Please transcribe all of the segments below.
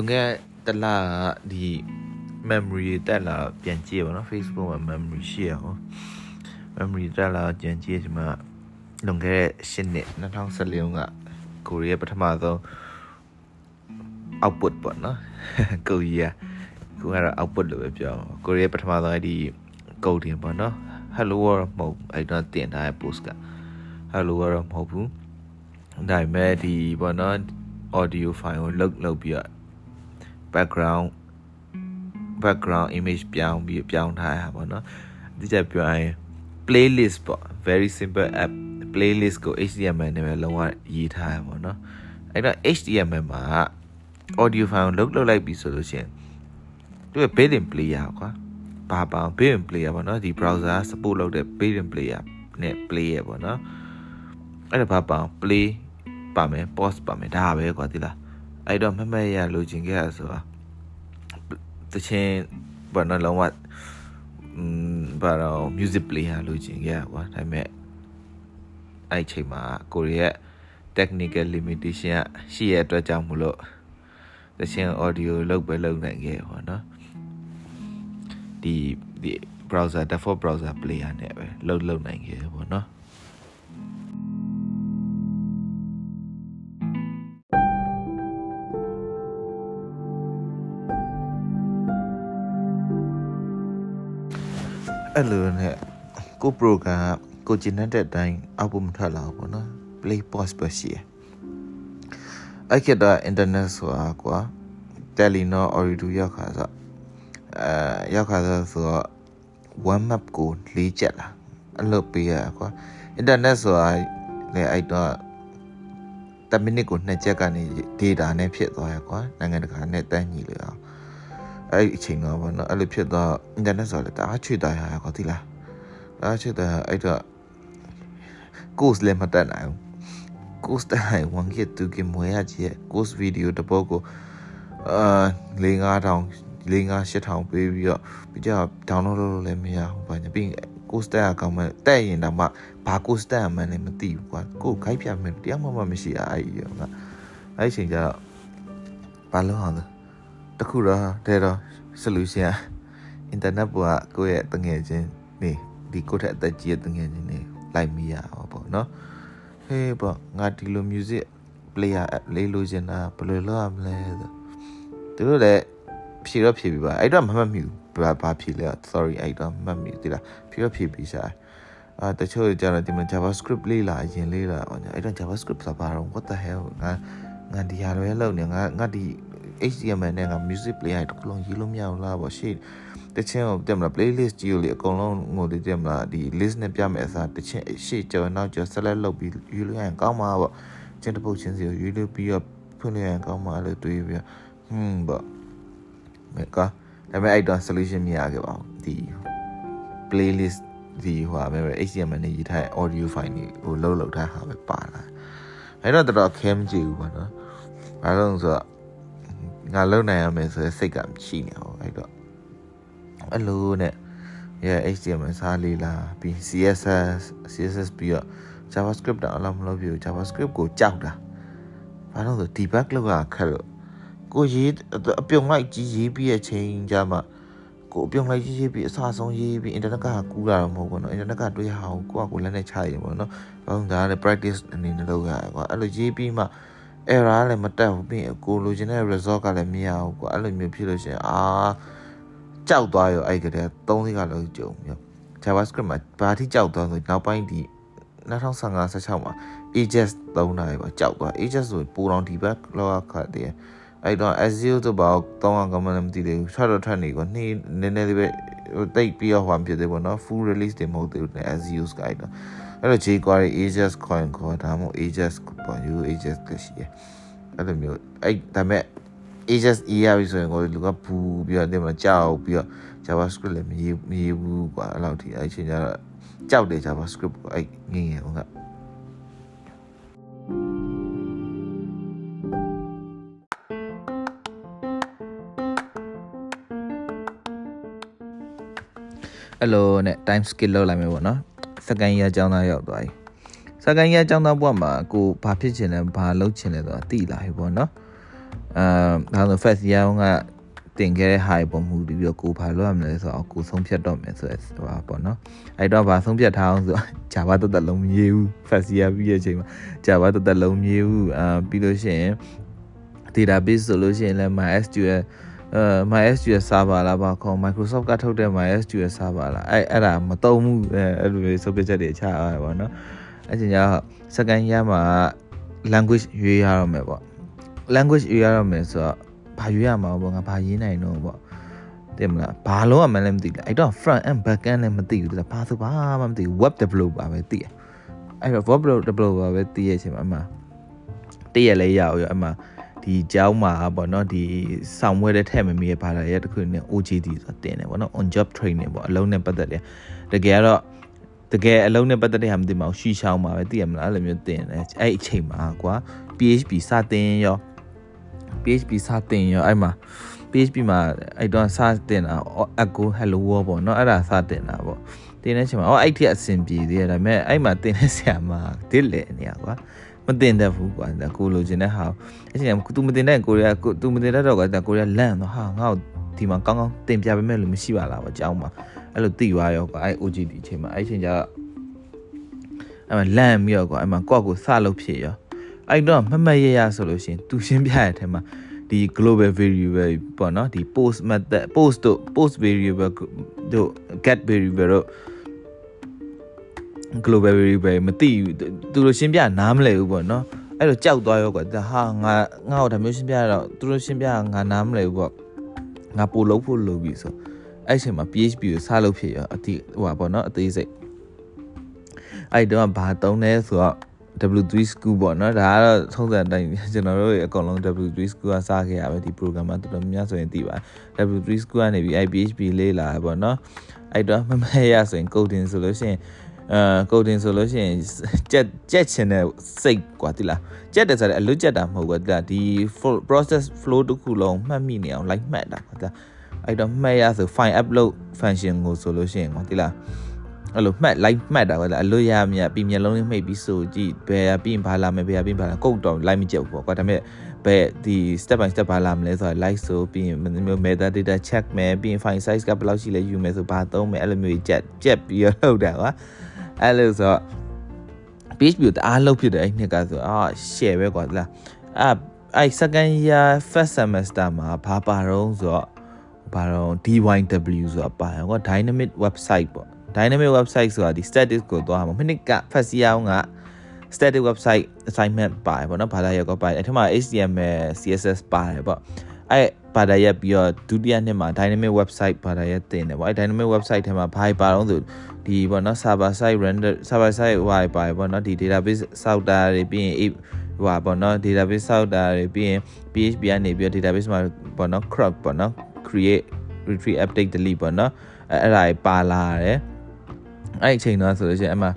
လွန်ခဲ့တလားဒီ memory တက်လာပြန်ကြည့်ပါနော် Facebook မှာ memory ရှိရအောင် memory တက်လာပြန်ကြည့်ဒီမှာလွန်ခဲ့တဲ့၈နှစ်2014ကကိုရီးယားပထမဆုံး output ပေါ့နော်ကိုရီးယားကိုကတော့ output လို့ပဲပြောကိုရီးယားပထမဆုံးအဲ့ဒီ code တင်ပေါ့နော် hello world မဟုတ်အဲ့တော့တင်ထားတဲ့ post က hello world မဟုတ်ဘူးဒါပေမဲ့ဒီပေါ့နော် audio file ကိုလုတ်လုတ်ပြီးတော့ background background image ပြောင်းပြီးပြောင်းထားရပါတော့ဒီချက်ပြောရင် playlist ပေါ့ very simple app playlist ကို HTML နဲ့ပဲလုံးဝရေးထားရပါတော့အဲ့တော့ HTML မှာ audio file လုတ်လုတ်လိုက်ပြီဆိုလို့ရှိရင်သူက built-in player ကွာဘာပါ built-in player ပေါ့နော်ဒီ browser support လုပ်တဲ့ built-in player နဲ့ play ရပေါ့နော်အဲ့ဒါဘာပါ play ပါမယ် pause ပါမယ်ဒါပဲကွာဒီလား အဲ့တော့မမရလိုချင်ခဲ့ရဆိုတာတချင်းဘာနော်လုံးဝอืมဘာတော့ music player လိုချင်ခဲ့ရကွာဒါပေမဲ့အဲ့ချိန်မှာကိုရီးယား technical limitation ရှိရအတွက်ကြောင့်မလို့တချင်း audio လောက်ပဲလောက်နိုင်ခဲ့ပါတော့ဒီဒီ browser default browser player နဲ့ပဲလောက်လောက်နိုင်ခဲ့ပေါ့နော် အဲ့လိုနဲ့ကို program ကိုကျင်းတဲ့အတိုင်းအောက်ပုံမထွက်လာဘူးပေါ့နော် play pause ပဲရှိတယ်အဲ့ကတည်းက internet ဆိုတာကွာ Telenor Ooredoo ရောက်ခါဆိုအဲရောက်ခါဆိုဆိုတော့ one map ကိုလေးချက်လာအဲ့လိုပေးရကွာ internet ဆိုတာလေအဲ့တော့တမိနစ်ကိုနှစ်ချက်ကနေ data နဲ့ဖြစ်သွားရကွာနိုင်ငံတကာနဲ့တန်းညီလို့အောင် အဲ့ဒီအချိန်တော့ဘောနော်အဲ့လိုဖြစ်တော့ internet ဆိုတော့တအားချွေတာရရကွာဒီလားတအားချွေတာအဲ့တော့ course လည်းမတက်နိုင်ဘူး course တက်နိုင်1 kit 2 kit မွေးရကြီး course video တပုတ်ကိုအာ၄5000၄5 8000ပေးပြီးတော့ပြီးကြ download လုပ်လို့လည်းမရဘူးဘာညာပြီးကိုစတက်အကောင့်မဲ့တက်ရင်တော့မှဘာကိုစတက်အမှန်းလည်းမသိဘူးကွာကိုခိုက်ပြမယ်တရားမှမမရှိအဲ့ဒီရောကအဲ့ဒီချိန်ကျတော့ဘာလို့အောင်လဲ တခုတော့တဲ့တော့ solution internet ပေါ်ကကိုယ့်ရဲ့တငယ်ချင်းနေဒီကိုယ့်ထက်အသက်ကြီးတဲ့တငယ်ချင်းနေလိုက်မိရအောင်ပေါ့နော်ဟေးပေါ့ငါဒီလို music player app လေးလိုချင်တာဘယ်လိုလုပ်ရမလဲဆိုသူတို့လည်းဖြေတော့ဖြေပြီးပါအဲ့တော့မမှတ်မိဘူးဘာဘာဖြေလဲ sorry အဲ့တော့မမှတ်မိတိလားဖြေတော့ဖြေပြီးစားအာတချို့ကျတော့ဒီမှာ JavaScript လေးလာအရင်လေးလာအောင်အဲ့တော့ JavaScript ဆိုတာဘာတော့ what the hell ငါငါဒီဟာလွဲလောက်နေငါငါဒီ HTML နဲ့ငါ music player တခုလုံးရေးလို့မရဘူးလားပေါ့ရှေ့တချင်းကိုတက်မလား playlist ကြီးကိုလေအကုန်လုံးငိုတည်တက်မလားဒီ list နဲ့ပြမယ်အစားတချင်းရှေ့ကျော်နောက်ကျော် select လုပ်ပြီးယူလို့ရရင်ကောင်းမှာပေါ့ချင်းတစ်ပုတ်ချင်းစီကိုယူလို့ပြီးတော့ဖွင့်လို့ရရင်ကောင်းမှာလို့တွေးပြီးဟွန်းပေါ့မေကဒါပေမဲ့အဲ့တော့ solution မရခဲ့ပါဘူးဒီ playlist ဒီဟိုဟာပဲ HTML နဲ့ရေးထားတဲ့ audio file တွေကိုလှုပ်လှုပ်ထားတာပဲပါလာအဲ့တော့တော်တော်ခဲမကြည့်ဘူးပေါ့နော်ဘာလို့ဆိုတော့ ငါလုံနိုင်ရမယ်ဆိုရယ်စိတ်ကရှိနေအောင်အဲ့တော့အဲ့လိုနဲ့ yeah html စားလေးလာပြီး css css ပြီးတော့ javascript တော့အလားမလုပ်ဘူး javascript ကိုကြောက်တာဘာလို့ဆို debug လုပ်တာခက်လို့ကိုရေးအပြုံလိုက်ကြီးရေးပြီးရဲ့ချိန်ကြမှာကိုအပြုံလိုက်ရေးရေးပြီးအဆအဆုံးရေးပြီးအင်တာနက်ကကူးလာတော့မဟုတ်ဘူးနော်အင်တာနက်ကတွေးရအောင်ကိုကကိုလက်နဲ့ချရည်ပေါ့နော်ဘာလို့ဒါလည်း practice အနေနဲ့လုပ်ရတယ်ကွာအဲ့လိုရေးပြီးမှ error လည်းမတက်ဘူးပြီးကိုလိုချင်တဲ့ result ကလည်းမရဘူးကွာအဲ့လိုမျိုးဖြစ်လို့ရှိရင်အာကြောက်သွားရောအဲ့ကတည်းက၃သိကလောက်ကြုံပြီး JavaScript မှာဘာထိကြောက်သွားဆိုနောက်ပိုင်းဒီ2015 16မှာ Ajax သုံးတာပဲပေါ့ကြောက်သွား Ajax ဆိုပူတော်ဒီဘက်လောက်ခတ်တယ်အဲ့တော့ Azure တို့ဘာတောင်းအောင်ကမှလည်းမသိသေးဘူးထွက်တော့ထွက်နေကောနှီးနည်းနည်းလေးပဲ ဟိုတိတ်ပြီးတော့ဟောဖြစ်သေးပေါ့နော် full release တွေမဟုတ်သေးဘူး Azure Sky တော့အဲ့တော့ jQuery Ajax coin ခေါ်ဒါမှမဟုတ် Ajax ပေါ့ U Ajax လည်းရှိတယ်အဲ့လိုမျိုးအဲ့ဒါမဲ့ Ajax E ရပြီဆိုရင်ကိုလူကပူပြီးတော့တင်မကြောက်ပြီးတော့ JavaScript လည်းမရေးမရေးဘူးကွာအဲ့လောက်ထိအဲ့ချိန်ကျတော့ကြောက်တယ် JavaScript ကိုအဲ့ငငယ်က အဲ့လိုနဲ့ time skill လောက်လိုက်မယ်ပေါ့နော် second year ကျောင်းသားရောက်သွားပြီ second year ကျောင်းသားဘဝမှာကိုဘာဖြစ်ချင်လဲဘာလုပ်ချင်လဲဆိုတာသိလာပြီပေါ့နော်အာဒါဆို first year ကတင်ခဲ့တဲ့ high ပုံမူပြီးတော့ကိုဘာလုပ်ရမလဲဆိုတော့ကိုဆုံးဖြတ်တော့မယ်ဆိုဟိုပါပေါ့နော်အဲ့တော့ဘာဆုံးဖြတ်ထားအောင်ဆို Java တသက်လုံးမရေးဘူး first year ပြီးတဲ့အချိန်မှာ Java တသက်လုံးမရေးဘူးအာပြီးလို့ရှိရင် database ဆိုလို့ရှိရင်လည်း MySQL အဲ MySQL server လားပါခေါ် Microsoft ကထုတ်တဲ့ MySQL server လားအဲ့အဲ့ဒါမတုံးဘူးအဲအဲ့လိုမျိုးစုပ်ပြချက်တွေချရတယ်ပေါ့နော်အဲ့ချိန်ကျတော့ second year မှာ language ရွေးရတော့မယ်ပေါ့ language ရွေးရတော့မယ်ဆိုတော့ဘာရွေးရမှာပေါ့ငါဘာရေးနိုင်တော့ပေါ့တင်မလားဘာလုံးရမှလည်းမသိဘူးအဲ့တော့ front and back end လည်းမသိဘူးတဲ့ဘာဆိုဘာမှမသိဘူး web developer ပဲသိတယ်အဲ့တော့ web developer ပဲသိရတဲ့အချိန်မှာအမှတည့်ရလဲရအောင်ရအမှ ဒီကျောင်းမှာပေါ့နော်ဒီဆောင်ဝဲတဲ့ထက်မမီရဲ့ဘာသာရပ်တစ်ခုနဲ့ OJT ဆိုတာတင်တယ်ပေါ့နော် on job training ပေါ့အလုံးနဲ့ပတ်သက်တယ်တကယ်တော့တကယ်အလုံးနဲ့ပတ်သက်တဲ့ဟာမသိမအောင်ရှီရှောင်းမှာပဲသိရမလားအဲ့လိုမျိုးတင်တယ်အဲ့အချိန်မှာကွာ PHP စတင်ရော PHP စတင်ရောအဲ့မှာ PHP မှာအဲ့တော့စတင်တာ Echo Hello World ပေါ့နော်အဲ့ဒါစတင်တာပေါ့တင်တဲ့အချိန်မှာအော်အဲ့ထက်အဆင်ပြေသေးတယ်ဒါပေမဲ့အဲ့မှာတင်တဲ့ဆရာမတစ်လေနေရကွာ မတင်တတ်ဘူးကွာကိုလိုချင်တဲ့ဟာအဲ့ချိန်က तू မတင်တဲ့ကိုရီးယား तू မတင်တတ်တော့ကွာကိုရီးယားလန့်တော့ဟာငါ့ကိုဒီမှာကောင်းကောင်းတင်ပြပေးမဲ့လို့မရှိပါလားပေါ့အကြောင်းမှာအဲ့လိုသိသွားရောကွာအဲ့ OGD အချိန်မှာအဲ့ချိန်ကျတော့အဲ့မှာလန့်ပြီးတော့ကွာအဲ့မှာကိုယ့်ကိုစလုပ်ဖြစ်ရောအဲ့တော့မမတ်ရရဆိုလို့ရှင်သူရှင်းပြရတဲ့ထဲမှာဒီ global variable ပေါ့နော်ဒီ post method post တို့ post variable တို့ get variable တို့ global variable မသိဘူးသူတို့ရှင်းပြနားမလည်ဘူးပေါ့နော်အဲ့တော့ကြောက်သွားရောကွာဟာငါငါ့ကိုဒါမျိုးရှင်းပြတော့သူတို့ရှင်းပြငါနားမလည်ဘူးပေါ့ငါပို့လို့ဖို့လုပ်ပြီဆိုအဲ့ချိန်မှာ PHP ကိုစလုပ်ဖြစ်ရောအတိဟိုပါပေါ့နော်အသေးစိတ်အဲ့တော့ဘာတုံးလဲဆိုတော့ W3 school ပေါ့နော်ဒါကတော့ထုံးစံတိုင်းကျွန်တော်တို့အကုန်လုံး W3 school ကစခဲ့ရပဲဒီ program မှာတော်တော်များများဆိုရင်သိပါ W3 school ကနေပြီး IPHP လေးလာပေါ့နော်အဲ့တော့မမရဆိုရင် coding ဆိုလို့ရှိရင် အဲ coding ဆိုလို့ရှိရင်ကြက်ကြက်ချင်တဲ့စိတ်กว่าတိလားကြက်တယ်ဆိုတော့အလွတ်ကြက်တာမဟုတ်ဘူးတိလားဒီ process flow တစ်ခုလုံးမှတ်မိနေအောင်လိုက်မှတ်တာကွာတိလားအဲ့တော့မှတ်ရဆို file upload function ကိုဆိုလို့ရှိရင်ကွာတိလားအဲ့လိုမှတ်လိုက်မှတ်တာကွာအလွတ်ရမြပြီးမျက်လုံးလေးမှိတ်ပြီးဆိုကြည့်ဘယ်ရပြီးရင်ဘာလာမယ်ဘယ်ရပြီးဘာလာကုတ်တော့လိုက်မကြည့်ဘူးပေါ့ကွာဒါပေမဲ့ဘယ်ဒီ step by step ဘာလာမလဲဆိုတာ like ဆိုပြီးရင် meta data check မယ်ပြီးရင် file size ကဘယ်လောက်ရှိလဲယူမယ်ဆိုဘာသုံးမယ်အဲ့လိုမျိုးကြက်ကြက်ပြီးတော့လုပ်တာကွာ အဲ့လိုဆိုတော့ PHP ကိုတအားလုပ်ဖြစ်တယ်အဲ့နှစ်ကဆိုအာ share ပဲကွာလားအဲ့အဲ့ second year first semester မှာဘာပါတော့ဆိုတော့ဘာတော့ DYW ဆိုတာပါရောကွာ dynamic website ပေါ့ dynamic website ဆိုတာဒီ static ကိုသွားမှာမိနစ်က first year က static website assignment ပါတယ်ပေါ့နော်ဘာသာရပ်ကပါတယ်အဲ့ထက်မှာ HTML CSS ပါတယ်ပေါ့အဲ့ဘာသာရပ်ပြီးတော့ဒုတိယနှစ်မှာ dynamic website ဘာသာရပ်တင်တယ်ပေါ့အဲ့ dynamic website ထဲမှာဘာပါတော့ဆို ဒီပေါ့နော် server side render server side ဟိုပါပေါ့နော်ဒီ database စောက်တာတွေပြီးရင်ဟိုပါပေါ့နော် database စောက်တာတွေပြီးရင် PHP ကနေပြီးတော့ database မှာပေါ့နော် crop ပေါ့နော် create retrieve update delete ပေါ့နော်အဲ့အဲ့ဒါပါလာတယ်အဲ့အချိန်တော့ဆိုလို့ရှိရင်အမှ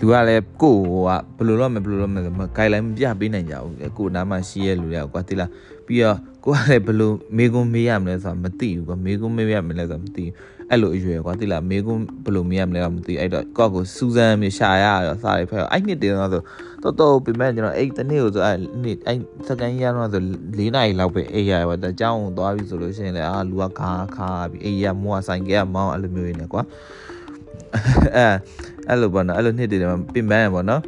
လူကလည်းကိုကဘယ်လိုလုပ်မလဲဘယ်လိုလုပ်မလဲ guideline မပြပေးနိုင်ကြဘူးကိုနားမှာရှိရဲ့လူတွေကကွာတိလားပြီးတော့ကိုကလည်းဘယ်လိုမေးခွန်းမေးရမလဲဆိုတာမသိဘူးကွာမေးခွန်းမေးရမလဲဆိုတာမသိဘူး အဲ့လိုအရွယ်ကွာသိလားမေကွန်းဘယ်လိုမေးရမလဲတော့မသိအဲ့တော့ကော့ကိုစူးစမ်းမြေရှာရရောစားရဖဲအဲ့နှစ်တင်တော့ဆိုတော်တော်ပြင်မဲ့ကျွန်တော်အဲ့တနေ့ကိုဆိုအဲ့နှစ်အဲ့စကန်ကြီးရတော့ဆို၄နာရီလောက်ပဲအေးရပါတကြောင်းသွားပြီဆိုလို့ရှိရင်လည်းအာလူကခါခါပြီးအေးရမောဆိုင်ကဲမောင်းအဲ့လိုမျိုးနေကွာအဲအဲ့လိုပေါ့နော်အဲ့လိုနှစ်တင်တယ်ပြင်မဲ့ပေါ့နော်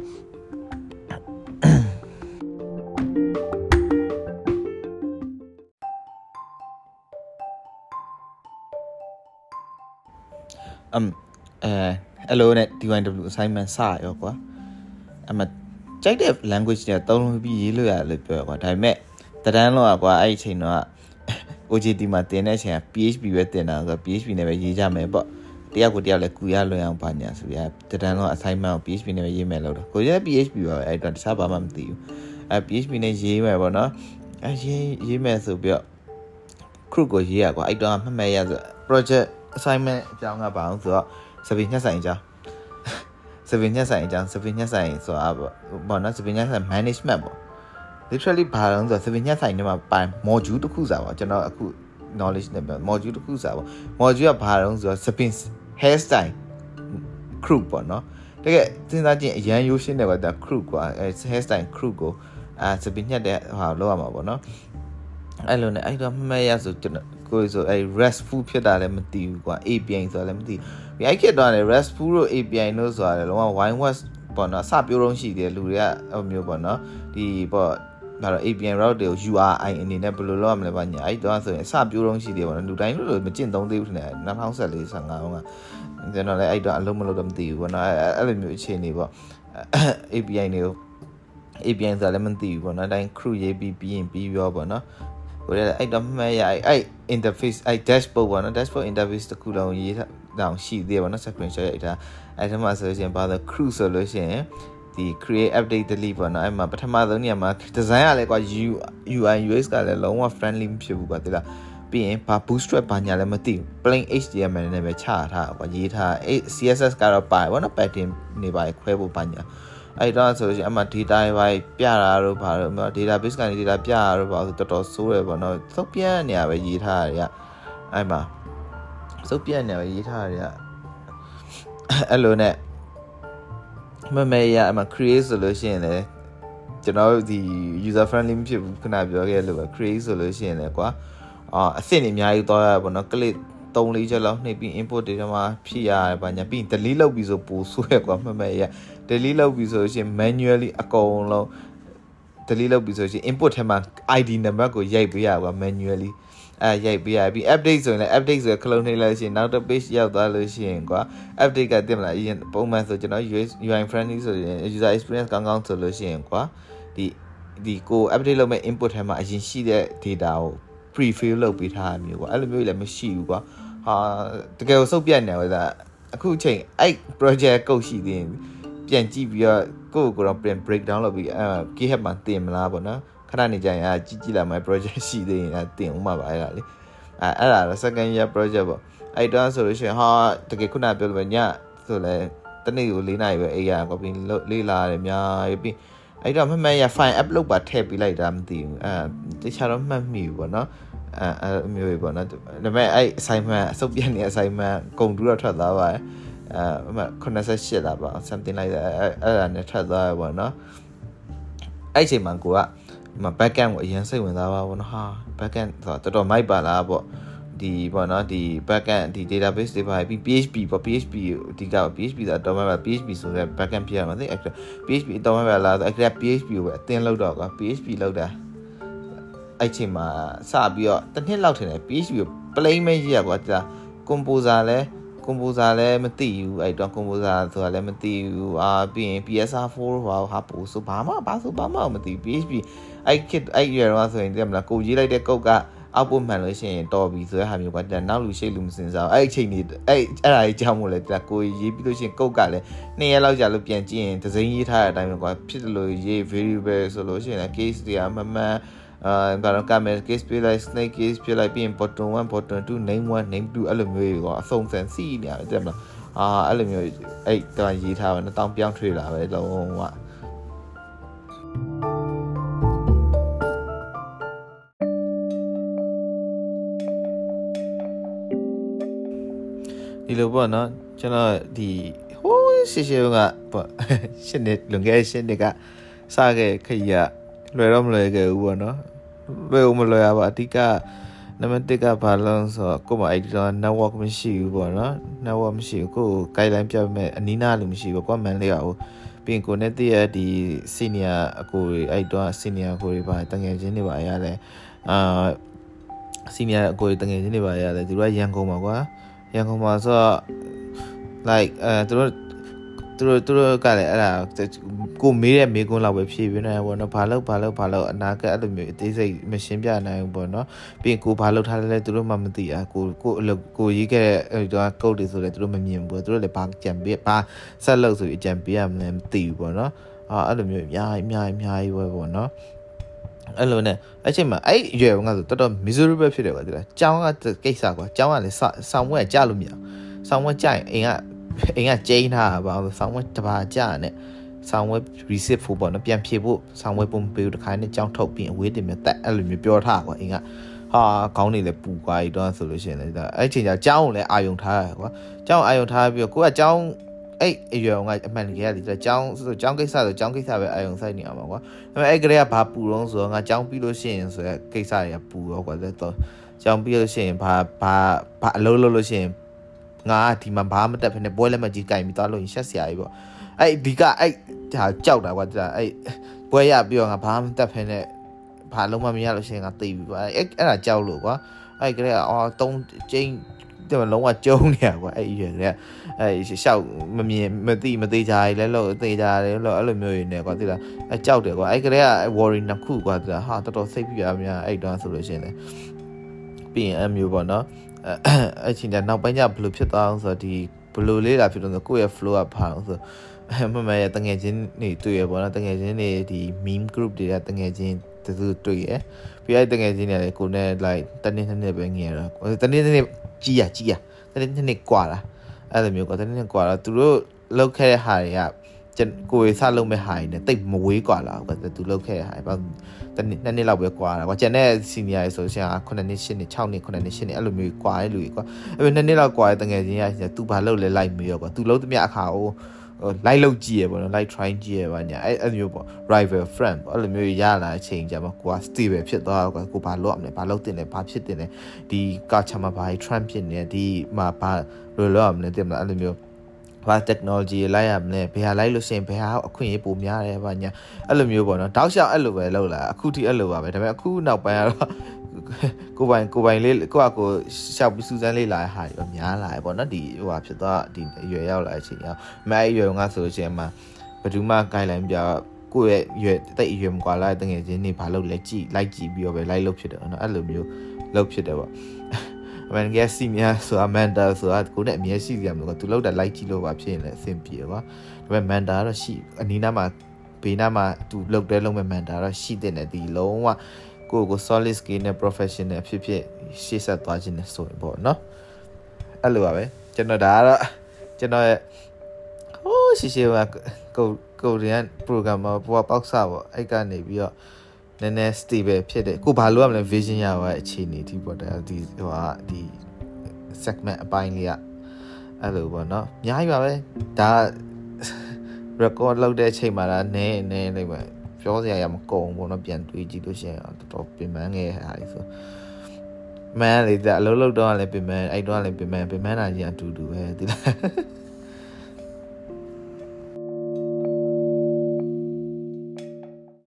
အမ်အဲအဲ့လိုနဲ့ DYW assignment စရောကွာအမကြိုက်တဲ့ language တွေသုံးလို့ပြီးရေးလို့ရလို့ပြောကွာဒါပေမဲ့တဒန်းတော့ကွာအဲ့ဒီအချိန်တော့ OJT မှာတင်တဲ့အချိန်က PHP ပဲတင်တာဆိုတော့ PHP နဲ့ပဲရေးကြမယ်ပေါ့တယောက်ကိုတယောက်လည်းကူရလွန်အောင်ပါညာဆိုရတဒန်းတော့ assignment ကို PHP နဲ့ပဲရေးမယ်လို့တော့ကိုကြီး PHP ပါပဲအဲ့တော့တခြားဘာမှမသိဘူးအဲ PHP နဲ့ရေးမယ်ပေါ့နော်အဲရေးရေးမယ်ဆိုပြီးတော့ crew ကိုရေးရကွာအဲ့တော့မှတ်မှတ်ရဆို project assignment အကြောင်းကဘာအောင်ဆိုတော့စပင်းညှက်ဆိုင်အကြောင်းစပင်းညှက်ဆိုင်အကြောင်းစပင်းညှက်ဆိုင်ဆိုတာပေါ့နော်စပင်းညှက်ဆိုင် management ပေါ့ literally ဘာလို့ဆိုတော့စပင်းညှက်ဆိုင်ထဲမှာပိုင် module တစ်ခုစာပါကျွန်တော်အခု knowledge နဲ့ပြော module တစ်ခုစာပါ module ကဘာလို့ဆိုတော့ spin hairstyle crew ပေါ့နော်တကယ်စဉ်းစားကြည့်အရန်ရိုးရှင်းတယ်ကွာဒါ crew ကွာအဲ hairstyle crew ကိုအာစပီညက်တဲ့ဟာလောက်ရမှာပေါ့နော်အဲ့လိုနဲ့အဲ့တော့မှတ်ရဆိုကျွန်တော် ကိုဆိုအဲ့ restful ဖြစ်တာလည်းမသိဘူးကွာ API ဆိုတာလည်းမသိဘူးအဲ့ခေတ်တော့လည်း restful တို့ API တို့ဆိုတာလည်းလုံးဝ wine west ပေါ့နော်အစပြိုးတော့ရှိတယ်လူတွေကဟိုမျိုးပေါ့နော်ဒီပေါ့ဒါတော့ APN route တွေကို URI အနေနဲ့ဘယ်လိုလုပ်ရမလဲပါညာအဲ့တော့ဆိုရင်အစပြိုးတော့ရှိတယ်ပေါ့နော်လူတိုင်းလို့မကျင့်သုံးသေးဘူးထင်တယ်2014 15ဟောကကျွန်တော်လည်းအဲ့တော့အလုံးမလုံးတော့မသိဘူးပေါ့နော်အဲ့လိုမျိုးအခြေအနေပေါ့ API တွေကို API ဆိုတာလည်းမသိဘူးပေါ့နော်အတိုင်း crew ရေးပြီးပြီးရင်ပြီးရောပေါ့နော် ကိုလည်းအဲ့တော့မှတ်ရအဲ့ interface အဲ့ dashboard ပေါ့နော် dashboard interface တခုလုံးရေးတောင်ရှိသေးတယ်ပေါ့နော် screenshot ရိုက်တာအဲ့ဒါမှဆိုလို့ရှိရင်ဘာလို့ crew ဆိုလို့ရှိရင်ဒီ create update delete ပေါ့နော်အဲ့မှာပထမဆုံးနေရာမှာ design ကလည်းကွာ UI UX ကလည်းလုံးဝ friendly မဖြစ်ဘူးကွာတိလားပြီးရင်ဘာ bootstrap ဘာညာလည်းမသိဘူး plain HTML နဲ့ပဲချထားကွာရေးထား CSS ကတော့ပါဘောနော် pattern နေပါခွဲဖို့ဘာညာ အဲ့တော့ဆိုရင်အမှ data ပဲပြတာတို့ဘာလို့ database ကနေ data ပြတာတို့ဘာလို့တော်တော်ဆိုးတယ်ပေါ့နော်သုတ်ပြနေရပဲရေးထားရတယ်အဲ့မှာသုတ်ပြနေရပဲရေးထားရတယ်အဲ့လိုနဲ့မမေရအမှ create ဆိုလို့ရှိရင်လည်းကျွန်တော်ဒီ user friendly မဖြစ်ဘူးခဏပြောခဲ့လို့ပဲ create ဆိုလို့ရှိရင်လည်းကွာအာအဆင့်တွေအများကြီးသွားရပါတော့ click 3 4ချက်လောက်နှိပ်ပြီး input တွေမှာဖြည့်ရတယ်ဗျညာပြီး delete လုပ်ပြီးဆိုပို့ဆိုးရကွာမမေရ delete လုပ်ပြီးဆိုလို့ရှိရင် manually အကုန်လုံး delete လုပ်ပြီးဆိုရင် input ထဲမှာ ID number ကိုရိုက်ပေးရကွာ manually အဲရိုက်ပေးရပြီး update ဆိုရင်လည်း update ဆိုရခလုံးနှိပ်လိုက်ရှင်နောက်တစ် page ရောက်သွားလို့ရှိရင်ကွာ update ကတင်မလားအရင်ပုံမှန်ဆိုကျွန်တော် UI friendly ဆိုရင် user experience ကောင်းကောင်းဆိုလို့ရှိရင်ကွာဒီဒီကို update လုပ်မဲ့ input ထဲမှာအရင်ရှိတဲ့ data ကို pre-fill လုပ်ပေးထားမျိုးကွာအဲ့လိုမျိုးလည်းမရှိဘူးကွာဟာတကယ်ကိုစုပ်ပြတ်နေတယ်ကွာအခုချိန်အဲ့ project ကုတ်ရှိသေးရင် ပြန်ကြည့်ပြီးတော့ကိုယ့်ကိုယ်တော့ပြန် break down လုပ်ပြီးအဲ GitHub မှာတင်မလားပေါ့နော်ခဏနေကြရင်အဲကြည့်ကြည့်လာမယ် project ရှိသေးရင်အဲတင်ဦးမှာပါအဲ့ဒါလေအဲအဲ့ဒါတော့ second year project ပေါ့အဲ့တော့ဆိုလို့ရှိရင်ဟာတကယ်ခုနပြောလို့ပဲညဆိုလဲတနေ့ကို၄နာရီပဲအေးရကောပြီးလေးလာတယ်များပြီးအဲ့တော့မှတ်မှတ်ရ file upload ပါထည့်ပေးလိုက်တာမသိဘူးအဲတခြားတော့မှတ်မိဘူးပေါ့နော်အဲအဲမျိုးပဲပေါ့နော်ဒါပေမဲ့အဲ့ assignment အစုပ်ပြနေ assignment ကုန်တူတော့ထွက်သွားပါတယ် အဲ88လားပါ something like that အဲ့ဒါနဲ့ထွက်သွားရပေါ့နော်အဲ့ချိန်မှာကိုကမ backend ကိုအရင်စိတ်ဝင်စားပါဘောနော်ဟာ backend ဆိုတော့တော်တော်မိုက်ပါလားပေါ့ဒီပေါ့နော်ဒီ backend ဒီ database တွေပါပြီး PHP ပေါ့ PHP အဓိက PHP ဆိုတော့မှ PHP ဆိုတဲ့ backend ဖြစ်ရမှာသိအဲ့ PHP တော့မှလားအဲ့ဒါ PHP ကိုပဲအတင်းလောက်တော့ကွာ PHP လောက်တာအဲ့ချိန်မှာစပြီးတော့တစ်နှစ်လောက်ထင်တယ် PHP ကို plain ပဲရေးရကွာကြာ composer လဲ composer လည်းမသိဘူးအဲ့တော့ composer ဆိုတာလည်းမသိဘူးအာပြီးရင် PS4 ဘာဟာပို့ဆိုဘာမှဘာဆိုဘာမှမသိ PHP အဲ့ kit အဲ့ရွယ်တော့ဆိုရင်တည်းမလားကိုရေးလိုက်တဲ့ကုတ်ကအောက်ပို့မှန်လို့ရှိရင်တော်ပြီဆိုတဲ့ဟာမျိုးကတနောက်လူရှိလူမစင်စားအဲ့အချိန်ကြီးအဲ့အဲ့ဒါကြီးကြောက်မို့လဲတကိုရေးပြီးလို့ရှိရင်ကုတ်ကလည်းနှစ်ရက်လောက်ကြာလို့ပြန်ကြည့်ရင်ဒဇိန်ရေးထားတဲ့အတိုင်းပဲကွာဖြစ်တယ်လို့ရေး variable ဆိုလို့ရှိရင် case တွေကမမှန် အာဘာလို့ camera case ပြလိုက် snake case ပြလိုက်ပြီးရင် button 1 button 2 name 1 name 2အဲ့လိုမျိုးတွေကအဆုံးစံစီးနေရတယ်တဲ့မလားအာအဲ့လိုမျိုးအဲ့တော့ရေးထားပါနဲ့တောင်းပြောင်းထွေးလာပဲလုံးဝဒီလိုပေါ့နော်ကျွန်တော်ဒီဟိုးရှေ့ရှေ့ကပေါ့ရှင်းနေလွန်ခဲ့ရှင်းနေကစခဲ့ခရီးကလွယ်တော့မလွယ်ခဲ့ဘူးပေါ့နော် လွယ်ဦးမလွယ်ရပါအတိကနံပါတ်1ကဘာလို့ဆိုတော့ကို့မှာအဲ့ဒီတော့ network မရှိဘူးပေါ့နော် network မရှိဘူးကို့ guideline ပြမဲ့အနီးနားလို့မရှိဘူးကို့မန်လေးရအောင်ပြီးရင်ကိုနဲ့တည်းရဒီ senior အကိုတွေအဲ့တော့ senior အကိုတွေပါတငယ်ချင်းတွေပါရတယ်အာ senior အကိုတွေတငယ်ချင်းတွေပါရတယ်သူတို့ကရန်ကုန်ပါကွာရန်ကုန်မှာဆိုတော့ like အဲသူတို့ သူတို့သူတို့ကလည်းအဲ့ဒါကိုမေးတဲ့မေးခွန်းလောက်ပဲဖြေပြနေပေါ့နော်ဘာလို့ဘာလို့ဘာလို့အနာကအဲ့လိုမျိုးအသေးစိတ်မရှင်းပြနိုင်ဘူးပေါ့နော်ပြီးရင်ကိုဘာလို့ထားလဲလဲသူတို့မှမသိอ่ะကိုကိုအလုပ်ကိုရေးခဲ့တဲ့အဲ့တော့ကုတ်တွေဆိုလဲသူတို့မမြင်ဘူးသူတို့လည်းဘာကြံပေးဘာဆက်လုပ်ဆိုပြီးကြံပေးရမလဲမသိဘူးပေါ့နော်အာအဲ့လိုမျိုးအများကြီးအများကြီးအများကြီးပဲပေါ့နော်အဲ့လိုနဲ့အဲ့ချိန်မှာအဲ့ရွယ်ကဆိုတော်တော် miserable ဖြစ်တယ်ကွာဒီလားကျောင်းကကိစ္စကွာကျောင်းကလည်းဆောင်းဝဲကြလို့မရဆောင်းဝဲကြရင်အိမ်က အိမ်ကကျင်းထားတာပါဆောင်းဝဲတပါကြနဲ့ဆောင်းဝဲ receipt ဖို့ပေါ့နော်ပြန်ဖြေဖို့ဆောင်းဝဲပုံပေးတခါနဲ့ကြောင်းထုတ်ပြီးအဝေးတင်မြတက်အဲ့လိုမျိုးပြောထားကွာအိမ်ကဟာခေါင်းနေလဲပူကွာကြီးတော့ဆိုလို့ရှိရင်လည်းအဲ့ချိန်ကျကျောင်းကိုလည်းအာယုံထားရကွာကျောင်းအာယုံထားပြီးတော့ကိုကကျောင်းအဲ့အရွယ်ကအမှန်တကယ်ကဒီအကြောင်းဆိုအကြောင်းကိစ္စဆိုအကြောင်းကိစ္စပဲအာယုံစိုက်နေရမှာကွာဒါပေမဲ့အဲ့ကလေးကဘာပူတော့ဆိုတော့ငါအကြောင်းပြီးလို့ရှိရင်ဆိုရက်ကိစ္စတွေကပူတော့ကွာတဲ့တော့အကြောင်းပြီးလို့ရှိရင်ဘာဘာဘာအလုပ်လုပ်လို့ရှိရင် ငါဒီမှာဘာမတက်ဖ ೇನೆ ပွဲလက်မကြီးကင်ပြီးသွားလို့ရင်ရှက်စရာကြီးပေါ့အဲ့ဒီကအဲ့ဒါကြောက်တာကွာဒါအဲ့ပွဲရပြီးတော့ငါဘာမတက်ဖ ೇನೆ ဘာလုံးမမရလို့ရှိရင်ငါသိပြီကွာအဲ့အဲ့ဒါကြောက်လို့ကွာအဲ့ကလေးကအော်တုံးချင်းတဲ့လုံးဝကျုံနေရကွာအဲ့အရွယ်ကအဲရှောက်မမြင်မသိမသေးကြရလဲလို့သေးကြတယ်လို့အဲ့လိုမျိုးနေကွာသိလားအဲကြောက်တယ်ကွာအဲ့ကလေးက worry နှစ်ခုကွာသိလားဟာတော်တော်စိတ်ပြရများအဲ့တော့ဆိုလို့ရှိရင် လေပြီးရင်အမျိုးပေါ့နော်အဲ့ချင်းတဲ့နောက်ပိုင်းကျဘယ်လိုဖြစ်သွားအောင်ဆိုတော့ဒီဘယ်လိုလေးလာဖြစ်တော့ဆိုကိုယ့်ရဲ့ flow ကဖာအောင်ဆိုမမရဲ့တငယ်ချင်းတွေတွေ့ရပေါ့နော်တငယ်ချင်းတွေဒီ meme group တွေကတငယ်ချင်းတူတွေ့ရပြီးအဲ့တငယ်ချင်းတွေလည်းကိုနဲ့ like တနေ့နှစ်ပဲငယ်တော့တနေ့နှစ်ကြီးရကြီးရတနေ့နှစ်ကွာလားအဲ့လိုမျိုးကွာတနေ့နှစ်ကွာတော့သူတို့လောက်ခဲ့တဲ့ဟာတွေက ကိုယ်စလုံးမဲ့ဟာတွေနဲ့တိတ်မဝေးกว่าလားကွာသူလောက်ခဲ့တဲ့ဟာတွေတနေ့နှစ်နှစ်လောက်ပဲကွာတာကွာကျန်တဲ့ senior တွေဆိုရှင်က9နှစ်10နှစ်6နှစ်9နှစ်10နှစ်အဲ့လိုမျိုးကွာတဲ့လူတွေကွာအဲ့နှစ်နှစ်လောက်ကွာတဲ့တငယ်ချင်းကသူဘာလုပ်လဲလိုက်မေးရောကွာသူလုံးသမျှအခါဟိုလိုက်လောက်ကြည့်ရပေါ့နော် like try ကြည့်ရပါညာအဲ့အဲ့မျိုးပေါ့ rival friend ပေါ့အဲ့လိုမျိုးရလာတဲ့အချိန်ကျမှကိုက stable ဖြစ်သွားတော့ကိုဘာလုပ်ရမလဲဘာလုပ်တင်လဲဘာဖြစ်တင်လဲဒီကာချာမှာဘာ trend ဖြစ်နေဒီမှာဘာလိုလုပ်ရမလဲတင်မလားအဲ့လိုမျိုး ဘာ technology လိုက်ရမလဲဘယ်ဟာလိုက်လို့ရှိရင်ဘယ်ဟာအခွင့်အရေးပိုများတယ်ဗာညာအဲ့လိုမျိုးပေါ့နော်တောက်လျှောက်အဲ့လိုပဲလုပ်လာအခုထိအဲ့လိုပါပဲဒါပေမဲ့အခုနောက်ပိုင်းကတော့ကိုပိုင်ကိုပိုင်လေးကိုကကိုရှောက်ပြီးစူးစမ်းလေးလာတဲ့ဟာတွေများလာတယ်ပေါ့နော်ဒီဟိုဟာဖြစ်သွားဒီအရွယ်ရောက်လာတဲ့အချိန်ရောက်မဲအရွယ်ကဆိုလို့ရှိရင်မှဘယ်သူမှ guideline ပြကိုယ့်ရဲ့ရွယ်တိတ်အရွယ်မကွာလာတဲ့တငယ်ချင်းတွေဘာလုပ်လဲကြည့်လိုက်ကြည့်ပြီးတော့ပဲလိုက်လုပ်ဖြစ်တယ်နော်အဲ့လိုမျိုးလုပ်ဖြစ်တယ်ပေါ့ အမှန်ကယ်စီနီယာဆိုတာမန်တာဆိုတာကိုနဲ့အမြဲရှိကြမှာလို့သူလောက်တာလိုက်ကြည့်လို့ပါဖြစ်ရင်လည်းအဆင်ပြေကွာဒါပေမဲ့မန်တာကတော့ရှိအနီးနားမှာဘေးနားမှာသူလောက်တဲ့လုံးမဲ့မန်တာတော့ရှိတဲ့နဲ့ဒီလုံးဝကိုကို solid skill နဲ့ professional ဖြစ်ဖြစ်ရှေ့ဆက်သွားခြင်းနဲ့ဆိုရင်ပေါ့နော်အဲ့လိုပါပဲကျွန်တော်ဒါကတော့ကျွန်တော်ရဲ့ဟိုးရှိရှိကကိုကိုရီးယား programmer ဘောပေါက်စားပေါ့အဲ့ကနေပြီးတော့ နည်းနည်း stable ဖြစ်တယ်ကိုဘာလို့ရမလဲ vision ရပါအခြေအနေဒီပေါ့ဒါဒီဟိုဟာဒီ segment အပိုင်းလေးကအဲ့လိုပေါ့နော်အများကြီးပါပဲဒါ record လုပ်တဲ့အချိန်မှာဒါနည်းနည်းလေးပဲပြောစရာရမကုန်ဘူးเนาะပြန်တွေးကြည့်လို့ရှိရင်တော်တော်ပင်ပန်းခဲ့ဟာလေဆိုမန်းလေတဲ့အလုံးလုံးတော့လည်းပင်ပန်းအဲ့တော့လည်းပင်ပန်းပင်ပန်းတာကြီးအတူတူပဲဒီလား